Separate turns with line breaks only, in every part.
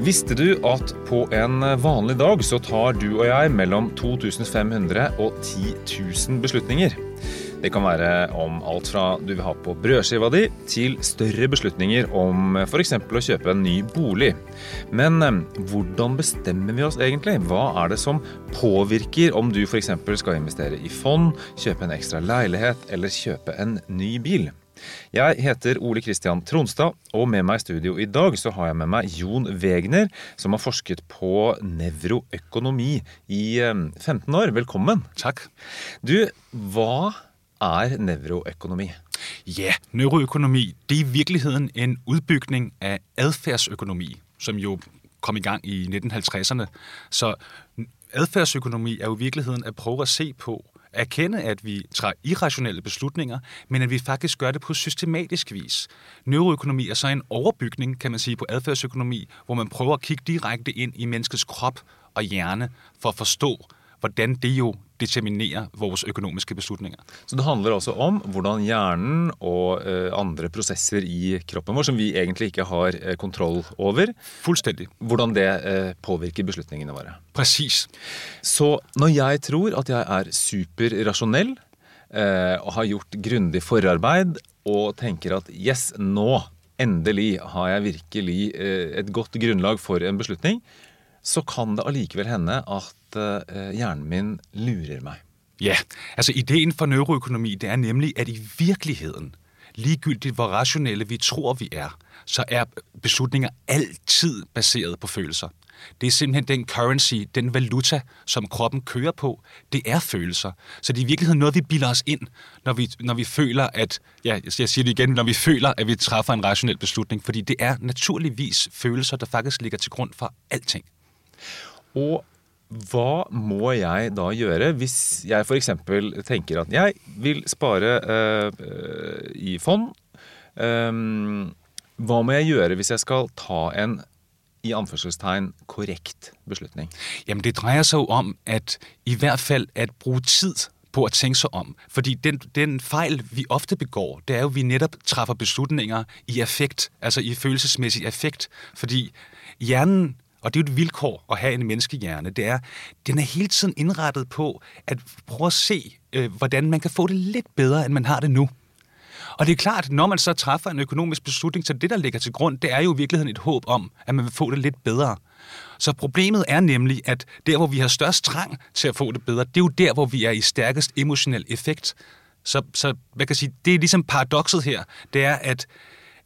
Visste du at på en vanlig dag så tar du og jeg mellom 2500 og 10 000 beslutninger? Det kan være om alt fra du vil ha på brødskiva di, til større beslutninger om f.eks. å kjøpe en ny bolig. Men eh, hvordan bestemmer vi oss egentlig? Hva er det som påvirker om du f.eks. skal investere i fond, kjøpe en ekstra leilighet eller kjøpe en ny bil? Jeg heter Ole Kristian Tronstad, og med meg i studio i dag så har jeg med meg Jon Wegner, som har forsket på nevroøkonomi i 15 eh, år. Velkommen.
Takk.
Du, hva er nevroøkonomi?
Ja, neuroøkonomi det er i virkeligheten en udbygning av adfærdsøkonomi, som jo kom i gang i 1950'erne. Så adfærdsøkonomi er jo i virkeligheten at prøve å se på erkende, at vi træffer irrationelle beslutninger, men at vi faktisk gør det på systematisk vis. Neuroøkonomi er så en overbygning, kan man sige, på adfærdsøkonomi, hvor man prøver at kigge direkte ind i menneskets krop og hjerne for at forstå, hvordan det jo determinerer vores økonomiske beslutninger.
Så det handler altså om hvordan hjernen og uh, andre prosesser i kroppen vår, som vi egentlig ikke har uh, kontroll over,
Fuldstændig.
hvordan det uh, påvirker beslutningene våre.
Præcis.
Så når jeg tror at jeg er superrasjonell og har gjort grundig forarbeid og tenker at yes, nå endelig har jeg virkelig et godt grunnlag for en beslutning, så kan det allikevel hende at uh, hjernen min lurer meg.
Ja, altså ideen for neuroøkonomi det er nemlig at i virkeligheten, ligegyldigt hvor rationelle vi tror vi er, så er beslutninger alltid baseret på følelser. Det er simpelthen den currency, den valuta, som kroppen kører på. Det er følelser. Så det er i virkeligheden noget, vi bilder os ind, når vi, når vi føler, at, ja, jeg siger det igen, når vi føler, at vi træffer en rationel beslutning. Fordi det er naturligvis følelser, der faktisk ligger til grund for alting.
Og hva må jeg da gjøre hvis jeg f.eks. tenker at jeg vil spare uh, i fond? Um, hva må jeg gjøre hvis jeg skal ta en i anførselstegn korrekt beslutning?
Jamen Det dreier seg jo om at i hvert fall at bruke tid på at tenke seg om. Fordi den, den feil vi ofte begår, det er jo at vi nettopp treffer beslutninger i affekt, altså i følelsesmessig affekt. Fordi hjernen og det er jo et vilkår at have en menneskehjerne, det er, den er hele tiden indrettet på at prøve at se, øh, hvordan man kan få det lidt bedre, end man har det nu. Og det er klart, når man så træffer en økonomisk beslutning, så det, der ligger til grund, det er jo i virkeligheden et håb om, at man vil få det lidt bedre. Så problemet er nemlig, at der, hvor vi har størst trang til at få det bedre, det er jo der, hvor vi er i stærkest emotionel effekt. Så, så hvad kan sige, det er ligesom paradokset her, det er, at,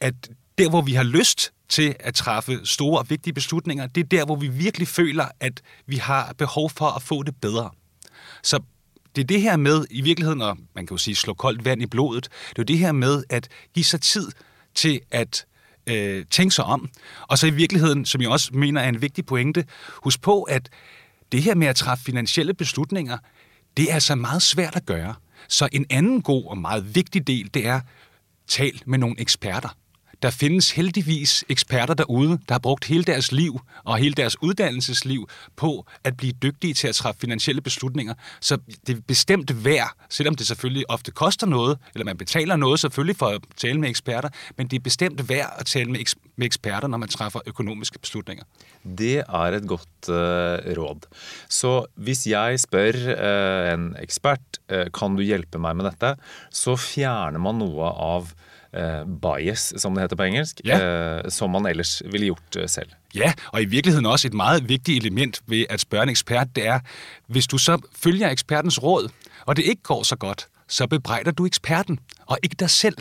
at der, hvor vi har lyst til at træffe store og vigtige beslutninger, det er der, hvor vi virkelig føler, at vi har behov for at få det bedre. Så det er det her med, i virkeligheden, og man kan jo sige, slå koldt vand i blodet, det er jo det her med at give sig tid til at øh, tænke sig om. Og så i virkeligheden, som jeg også mener er en vigtig pointe, husk på, at det her med at træffe finansielle beslutninger, det er altså meget svært at gøre. Så en anden god og meget vigtig del, det er, tal med nogle eksperter. Der findes heldigvis eksperter derude, der har brugt hele deres liv og hele deres uddannelsesliv på at blive dygtige til at træffe finansielle beslutninger. Så det er bestemt værd, selvom det selvfølgelig ofte koster noget, eller man betaler noget selvfølgelig for at tale med eksperter, men det er bestemt værd at tale med, eks- med eksperter, når man træffer økonomiske beslutninger.
Det er et godt uh, råd. Så hvis jeg spør uh, øh, en ekspert uh, kan du hjælpe mig med dette, så fjerner man noget af bias, som det heter på engelsk,
Ja.
eh, som man ellers ville gjort eh, selv.
Ja, og i virkeligheden også et meget vigtigt element ved at spørge en ekspert, det er, hvis du så følger ekspertens råd, og det ikke går så godt, så bebrejder du eksperten, og ikke dig selv.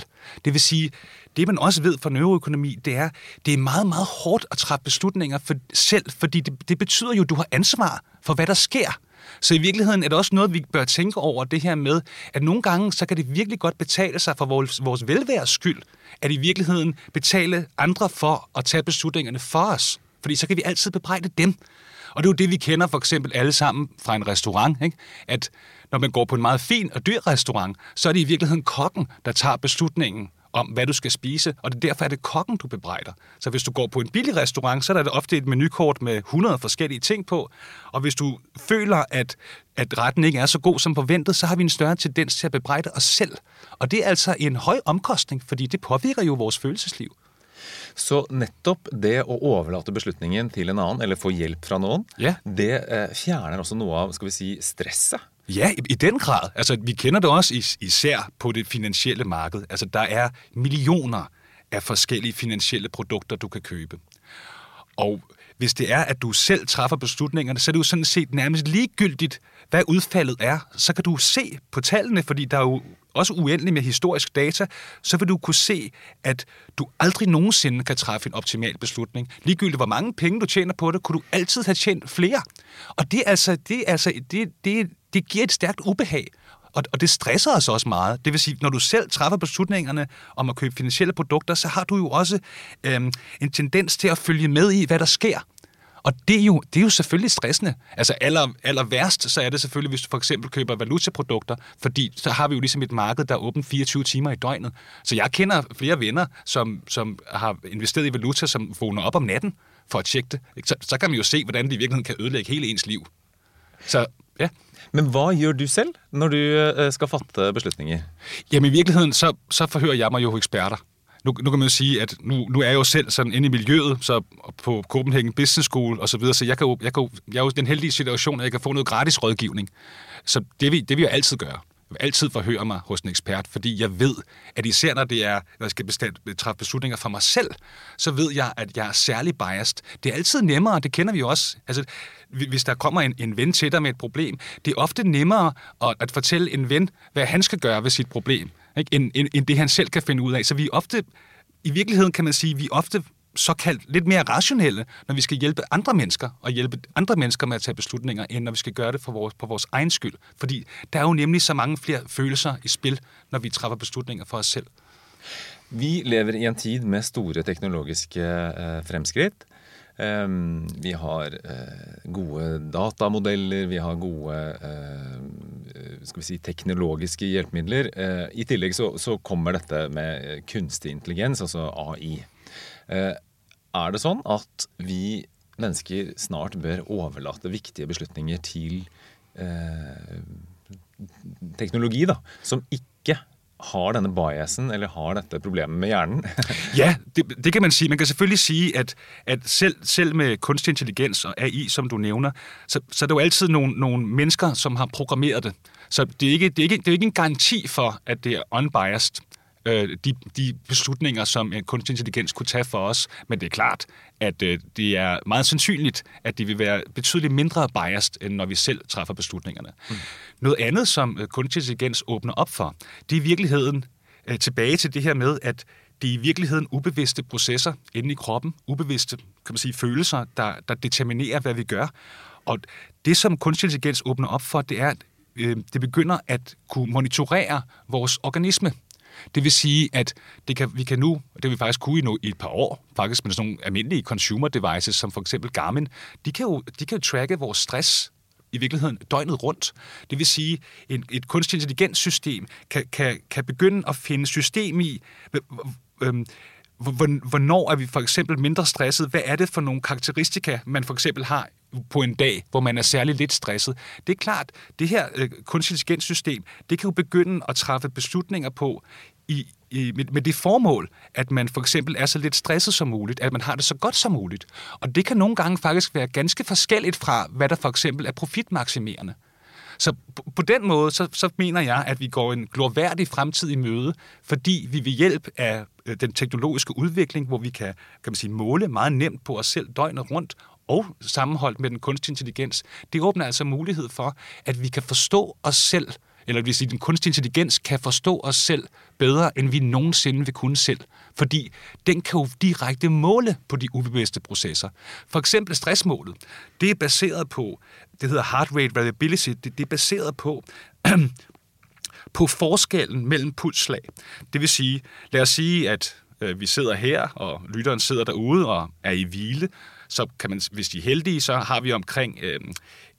Det vil sige, det man også ved fra neuroøkonomi, det er, det er meget, meget hårdt at træffe beslutninger for selv, fordi det, det betyder jo, at du har ansvar for, hvad der sker. Så i virkeligheden er det også noget, vi bør tænke over, det her med, at nogle gange, så kan det virkelig godt betale sig for vores, vores velværs skyld, at i virkeligheden betale andre for at tage beslutningerne for os. Fordi så kan vi altid bebrejde dem. Og det er jo det, vi kender for eksempel alle sammen fra en restaurant. Ikke? At når man går på en meget fin og dyr restaurant, så er det i virkeligheden kokken, der tager beslutningen om, hvad du skal spise, og det derfor er det kokken, du bebrejder. Så hvis du går på en billig restaurant, så er der ofte et menukort med 100 forskellige ting på, og hvis du føler, at, at retten ikke er så god som forventet, så har vi en større tendens til at bebrejde os selv. Og det er altså en høj omkostning, fordi det påvirker jo vores følelsesliv.
Så nettopp det å overlate beslutningen til en annen, eller få hjelp fra noen,
Ja.
det eh, fjerner også noe av skal vi si, stresset.
Ja, i, i den grad. Altså, vi kender det også is, især på det finansielle marked. Altså, der er millioner af forskellige finansielle produkter, du kan købe. Og hvis det er, at du selv træffer beslutningerne, så er det jo sådan set nærmest ligegyldigt, hvad udfaldet er. Så kan du se på tallene, fordi der er jo også uendeligt med historisk data, så vil du kunne se, at du aldrig nogensinde kan træffe en optimal beslutning. Ligegyldigt hvor mange penge du tjener på det, kunne du altid have tjent flere. Og det, er altså, det, er altså, det, det, det giver et stærkt ubehag. Og, og det stresser os også meget. Det vil sige, når du selv træffer beslutningerne om at købe finansielle produkter, så har du jo også øhm, en tendens til at følge med i, hvad der sker. Og det er jo, det er jo selvfølgelig stressende. Altså aller, aller værst, så er det selvfølgelig, hvis du for eksempel køber valutaprodukter, fordi så har vi jo ligesom et marked, der er åbent 24 timer i døgnet. Så jeg kender flere venner, som, som har investeret i valuta, som vågner op om natten for at tjekke det. Så, så kan man jo se, hvordan det i virkeligheden kan ødelægge hele ens liv. Så ja.
Men hva gjør du selv når du eh, skal fatte beslutninger?
Jamen i virkeligheden, så, så forhører jeg mig jo eksperter. Nu, nu kan man jo sige, at nu, nu er jeg jo selv sådan inde i miljøet, så på Copenhagen Business School og så videre, så jeg, kan jo, jeg, kan jo, jeg er jo i den heldige situation, at jeg kan få noget gratis rådgivning. Så det vil, det vil jeg altid gøre. Altid forhøre mig hos en ekspert, fordi jeg ved, at især når det er, når jeg skal bestemt, træffe beslutninger for mig selv, så ved jeg, at jeg er særlig biased. Det er altid nemmere, det kender vi jo også. Altså, hvis der kommer en, en ven til dig med et problem, det er ofte nemmere at, at fortælle en ven, hvad han skal gøre ved sit problem, ikke? End, end, end det han selv kan finde ud af. Så vi er ofte, i virkeligheden kan man sige, vi er ofte såkaldt lidt mere rationelle, når vi skal hjælpe andre mennesker, og hjælpe andre mennesker med at tage beslutninger, end når vi skal gøre det for vores, på vores egen skyld. Fordi der er jo nemlig så mange flere følelser i spil, når vi træffer beslutninger for os selv.
Vi lever i en tid med store teknologiske eh, fremskritt. Ehm, vi har uh, gode datamodeller, vi har gode uh, skal vi si, teknologiske hjelpemidler. Uh, I tillegg så, så kommer dette med kunstig intelligens, altså AI. Eh, er det sånn at vi mennesker snart bør overlate viktige beslutninger til eh, teknologi, da, som ikke har denne biasen eller har dette problemet med hjernen?
Ja, det, det kan man sige. Man kan selvfølgelig sige, at, at selv, selv med kunstig intelligens og AI, som du nævner, så, så er det jo altid nogle, nogle mennesker, som har programmeret det. Så det er, ikke, det, er ikke, det er ikke en garanti for, at det er unbiased, øh, de, de beslutninger, som en kunstig intelligens kunne tage for os. Men det er klart, at øh, det er meget sandsynligt, at de vil være betydeligt mindre biased, end når vi selv træffer beslutningerne. Mm. Noget andet, som øh, kunstig intelligens åbner op for, det er i virkeligheden øh, tilbage til det her med, at det er i virkeligheden ubevidste processer inde i kroppen, ubevidste kan man sige, følelser, der, der determinerer, hvad vi gør. Og det, som kunstig intelligens åbner op for, det er, at øh, det begynder at kunne monitorere vores organisme. Det vil sige, at det kan, vi kan nu, det vi faktisk kunne i, nu, i et par år, faktisk med sådan nogle almindelige consumer devices, som for eksempel Garmin, de kan jo, de kan jo tracke vores stress i virkeligheden døgnet rundt. Det vil sige, at et kunstig intelligens system kan, kan, kan begynde at finde system i, øhm, hvornår er vi for eksempel mindre stresset? Hvad er det for nogle karakteristika, man for eksempel har på en dag, hvor man er særlig lidt stresset? Det er klart, det her øh, kunstig intelligenssystem, det kan jo begynde at træffe beslutninger på i, i, med, med det formål, at man for eksempel er så lidt stresset som muligt, at man har det så godt som muligt. Og det kan nogle gange faktisk være ganske forskelligt fra, hvad der for eksempel er profitmaksimerende. Så på, på den måde, så, så mener jeg, at vi går en glorværdig fremtid i møde, fordi vi ved hjælp af øh, den teknologiske udvikling, hvor vi kan, kan man sige, måle meget nemt på os selv døgnet rundt, og sammenholdt med den kunstige intelligens, det åbner altså mulighed for, at vi kan forstå os selv, eller hvis den kunstige intelligens kan forstå os selv bedre, end vi nogensinde vil kunne selv. Fordi den kan jo direkte måle på de ubevidste processer. For eksempel stressmålet. Det er baseret på, det hedder heart rate variability, det, det er baseret på, på forskellen mellem pulsslag. Det vil sige, lad os sige, at øh, vi sidder her, og lytteren sidder derude og er i hvile, så kan man, hvis de er heldige, så har vi omkring øh,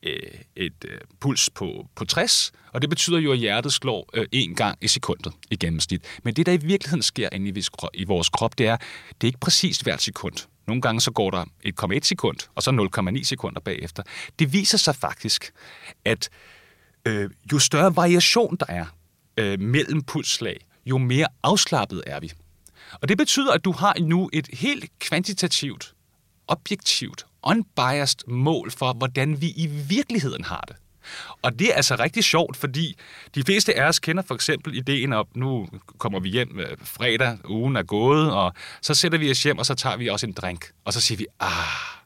øh, et øh, puls på, på 60, og det betyder jo, at hjertet slår øh, en gang i sekundet i gennemsnit. Men det, der i virkeligheden sker inde i, i vores krop, det er, det er ikke præcist hvert sekund. Nogle gange så går der 1,1 sekund, og så 0,9 sekunder bagefter. Det viser sig faktisk, at øh, jo større variation der er øh, mellem pulsslag, jo mere afslappet er vi. Og det betyder, at du har nu et helt kvantitativt, objektivt, unbiased mål for, hvordan vi i virkeligheden har det. Og det er altså rigtig sjovt, fordi de fleste af os kender for eksempel ideen op, nu kommer vi hjem øh, fredag, ugen er gået, og så sætter vi os hjem, og så tager vi også en drink. Og så siger vi, ah,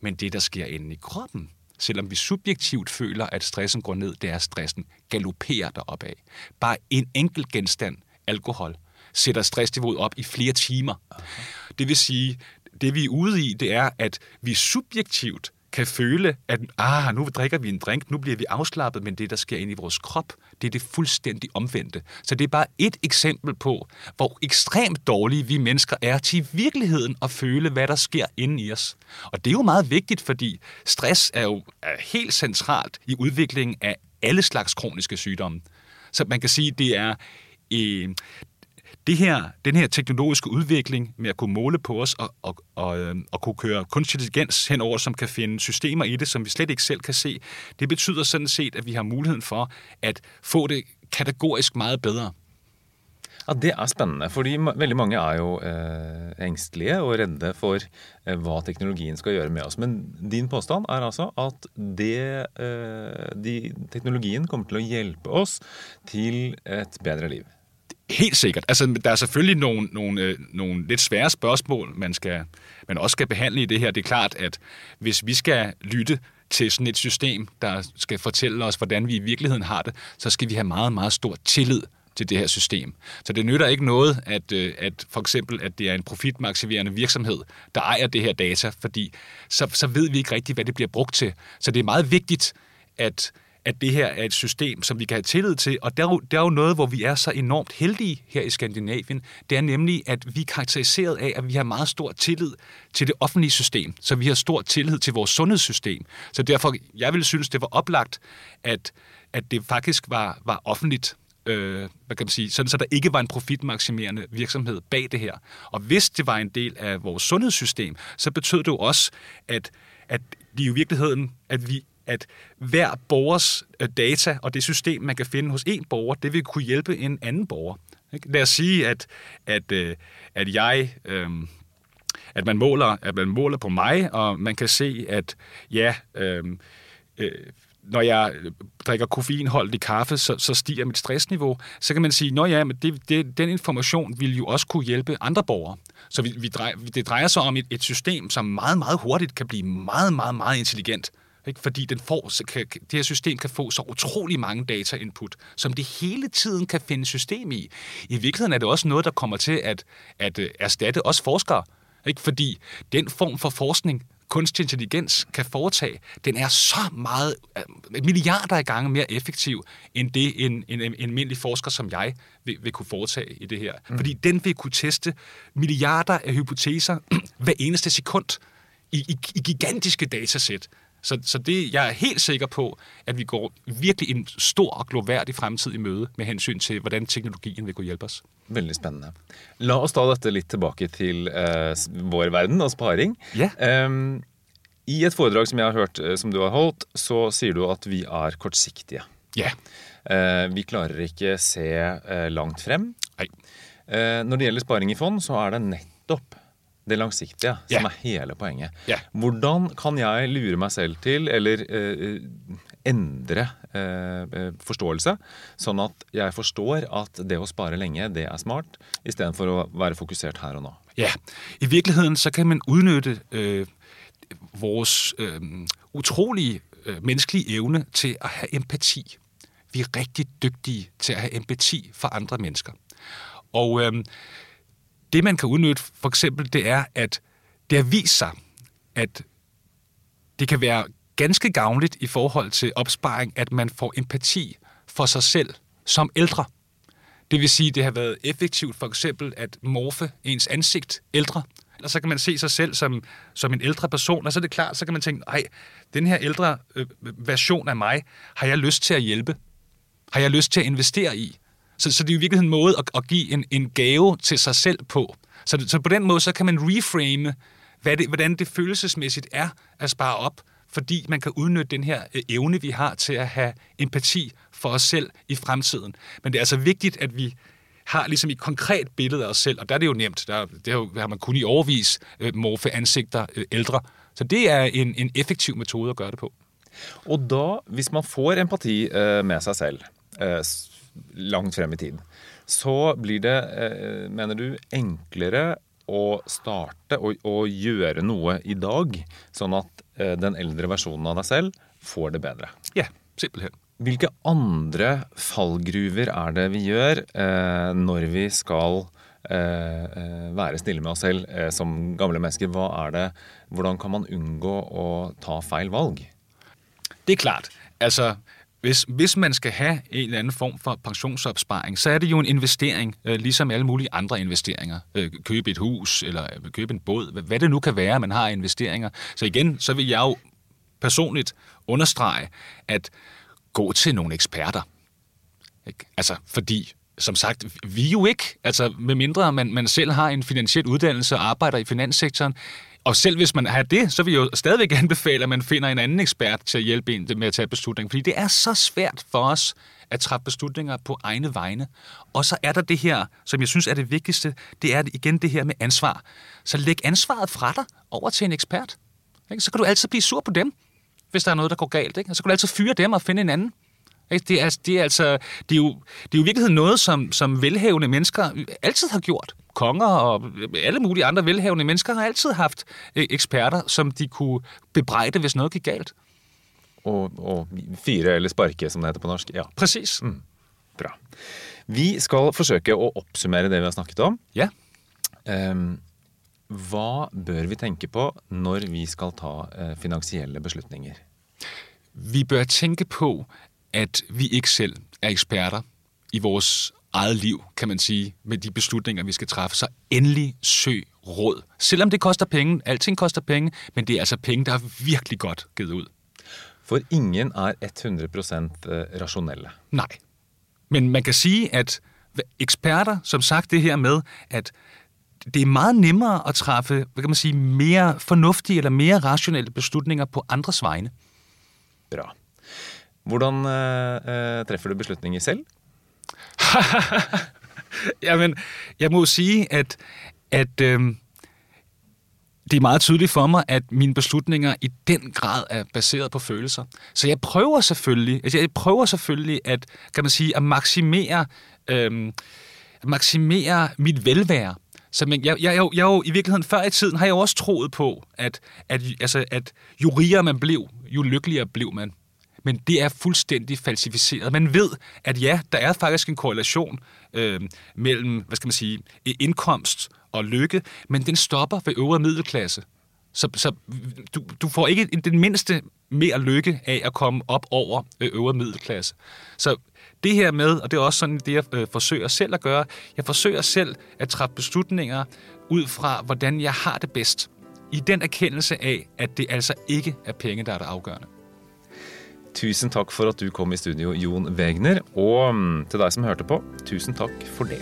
men det, der sker inde i kroppen, selvom vi subjektivt føler, at stressen går ned, det er stressen galopperer derop af. Bare en enkelt genstand, alkohol, sætter stressniveauet op i flere timer. Det vil sige, det vi er ude i, det er, at vi subjektivt kan føle, at ah, nu drikker vi en drink, nu bliver vi afslappet, men det, der sker ind i vores krop, det er det fuldstændig omvendte. Så det er bare et eksempel på, hvor ekstremt dårlige vi mennesker er til i virkeligheden at føle, hvad der sker inde i os. Og det er jo meget vigtigt, fordi stress er jo er helt centralt i udviklingen af alle slags kroniske sygdomme. Så man kan sige, det er øh, det her, den her teknologiske udvikling med at kunne måle på os og, og, og, øhm, og kunne køre kunstig intelligens henover, som kan finde systemer i det, som vi slet ikke selv kan se, det betyder sådan set, at vi har muligheden for at få det kategorisk meget bedre.
Ja, Det er spennende, fordi veldig mange er jo øh, eh, engstelige og redde for øh, eh, hva teknologien skal gjøre med oss. Men din påstand er altså at det, eh, de, teknologien kommer til å hjelpe oss til et bedre liv.
Helt sikkert. Altså, der er selvfølgelig nogle, nogle, øh, nogle lidt svære spørgsmål, man, skal, man også skal behandle i det her. Det er klart, at hvis vi skal lytte til sådan et system, der skal fortælle os, hvordan vi i virkeligheden har det, så skal vi have meget, meget stor tillid til det her system. Så det nytter ikke noget, at, øh, at for eksempel, at det er en profitmaksimerende virksomhed, der ejer det her data, fordi så, så ved vi ikke rigtigt, hvad det bliver brugt til. Så det er meget vigtigt, at at det her er et system, som vi kan have tillid til. Og der er, jo, der er jo noget, hvor vi er så enormt heldige her i Skandinavien. Det er nemlig, at vi er karakteriseret af, at vi har meget stor tillid til det offentlige system. Så vi har stor tillid til vores sundhedssystem. Så derfor, jeg ville synes, det var oplagt, at, at det faktisk var, var offentligt øh, hvad kan man sige, sådan så der ikke var en profitmaksimerende virksomhed bag det her. Og hvis det var en del af vores sundhedssystem, så betød det jo også, at, at det i virkeligheden, at vi at hver borgers øh, data og det system, man kan finde hos en borger, det vil kunne hjælpe en anden borger. Lad os sige, at, at, øh, at jeg... øhm, at man måler, at man måler på mig, og man kan se, at ja, øhm, øh, når jeg drikker i kaffe, så, så stiger mit stressniveau. Så kan man sige, at ja, men det, det, den information vil jo også kunne hjælpe andre borgere. Så vi, vi drejer, det drejer sig om et, et system, som meget, meget hurtigt kan blive meget, meget, meget intelligent. Ikke? Fordi den får, kan, det her system kan få så utrolig mange data-input, som det hele tiden kan finde system i. I virkeligheden er det også noget, der kommer til at, at øh, erstatte os forskere. Ikke? Fordi den form for forskning, kunstig intelligens kan foretage, den er så meget, øh, milliarder af gange mere effektiv, end det en, en, en almindelig forsker som jeg vil, vil kunne foretage i det her. Mm. Fordi den vil kunne teste milliarder af hypoteser hver eneste sekund i, i, i gigantiske datasæt. Så, så det, jeg er helt sikker på, at vi går virkelig en stor og gloværdig fremtid i møde med hensyn til, hvordan teknologien vil kunne hjælpe os.
Veldig spennende. La oss ta dette litt tilbake til uh, vår verden og sparing.
Ja.
Um, I et foredrag som jeg har hørt uh, som du har holdt, så sier du at vi er kortsiktige.
Ja.
Uh, vi klarer ikke se langt frem.
Nei.
når det gjelder sparing i fond, så er det nettopp det langsiktige som
Ja.
er hele poenget.
Ja.
Hvordan kan jeg lure meg selv til, eller eh, endre eh, forståelse, sånn at jeg forstår at det å spare lenge, det er smart, istedenfor å være fokusert her og nå?
Ja, i virkeligheden så kan man udnytte øh, vores øh, utrolige øh, menneskelige evne til at have empati. Vi er rigtig dygtige til at have empati for andre mennesker. Og øh, det man kan udnytte for eksempel, det er, at det har vist sig, at det kan være ganske gavnligt i forhold til opsparing, at man får empati for sig selv som ældre. Det vil sige, at det har været effektivt for eksempel at morfe ens ansigt ældre. Og så kan man se sig selv som, som en ældre person, og så er det klart, så kan man tænke, nej, den her ældre øh, version af mig, har jeg lyst til at hjælpe? Har jeg lyst til at investere i? Så, så det er jo i virkeligheden en måde at, at give en, en gave til sig selv på. Så, så på den måde, så kan man reframe, hvad det, hvordan det følelsesmæssigt er at spare op, fordi man kan udnytte den her øh, evne, vi har til at have empati for os selv i fremtiden. Men det er altså vigtigt, at vi har ligesom et konkret billede af os selv, og der er det jo nemt. Der, det har, jo, har man kun i overvis øh, morfe ansigter øh, ældre. Så det er en, en effektiv metode at gøre det på.
Og da, hvis man får empati øh, med sig selv øh, langt frem i tid, så blir det, øh, mener du, enklere å starte og, og gjøre noe i dag, sånn at øh, den eldre versjonen av deg selv får det bedre?
Ja, simpelthen.
Hvilke andre fallgruver er det vi gjør eh, når vi skal eh, eh, være snille med oss selv eh, som gamle mennesker? Hva er det, hvordan kan man unngå å ta feil valg?
Det er klart. Altså, hvis, hvis man skal have en eller anden form for pensionsopsparing, så er det jo en investering, øh, ligesom alle mulige andre investeringer. Øh, købe et hus, eller øh, købe en båd, hvad, hvad det nu kan være, man har investeringer. Så igen, så vil jeg jo personligt understrege, at gå til nogle eksperter. Ikke? Altså, fordi som sagt, vi jo ikke, altså med mindre man, man selv har en finansiel uddannelse og arbejder i finanssektoren, og selv hvis man har det, så vil jeg jo stadigvæk anbefale, at man finder en anden ekspert til at hjælpe en med at tage beslutninger. Fordi det er så svært for os at træffe beslutninger på egne vegne. Og så er der det her, som jeg synes er det vigtigste, det er igen det her med ansvar. Så læg ansvaret fra dig over til en ekspert. Ikke? Så kan du altid blive sur på dem, hvis der er noget, der går galt. Ikke? Og så kan du altid fyre dem og finde en anden. Ikke? Det, er, det, er altså, det, er jo, det er jo i virkeligheden noget, som, som velhavende mennesker altid har gjort. Konger og alle mulige andre velhavende mennesker har altid haft øh, eksperter, som de kunne bebrejde, hvis noget gik galt.
Og, og fyre eller sparke, som det heter på norsk. Ja,
Præcis.
Mm. bra. Vi skal forsøke å oppsummere det vi har snakket om.
Ja.
Ehm, hva bør vi tenke på når vi skal ta eh, finansielle beslutninger?
Vi bør tænke på, at vi ikke selv er eksperter i vores eget liv, kan man sige, med de beslutninger, vi skal træffe. Så endelig søg råd. Selvom det koster penge, alting koster penge, men det er altså penge, der er virkelig godt givet ud.
For ingen er 100 eh, rasjonelle.
Nej. Men man kan sige, at eksperter, som sagt det her med, at det er meget nemmere at træffe, hvad kan man sige, mere fornuftige eller mere rationelle beslutninger på andres vegne.
Bra. Hvordan eh, eh, treffer du beslutninger selv?
Jamen, jeg må jo sige, at, at øh, det er meget tydeligt for mig, at mine beslutninger i den grad er baseret på følelser. Så jeg prøver selvfølgelig, altså jeg prøver selvfølgelig at, kan man sige, at maksimere, øh, at maksimere mit velvære. Så men jeg, jeg, jeg, jeg, jo, i virkeligheden før i tiden har jeg jo også troet på, at, at, altså, at jo rigere man blev, jo lykkeligere blev man. Men det er fuldstændig falsificeret. Man ved, at ja, der er faktisk en korrelation øh, mellem, hvad skal man sige, indkomst og lykke, men den stopper ved øvre middelklasse. Så, så du, du får ikke den mindste mere lykke af at komme op over øh, øvre middelklasse. Så det her med, og det er også sådan, det jeg øh, forsøger selv at gøre, jeg forsøger selv at træffe beslutninger ud fra, hvordan jeg har det bedst. I den erkendelse af, at det altså ikke er penge, der er det afgørende.
Tusen takk for at du kom i studio, Jon Wegner. Og mm, til deg som hørte på, tusen takk for det.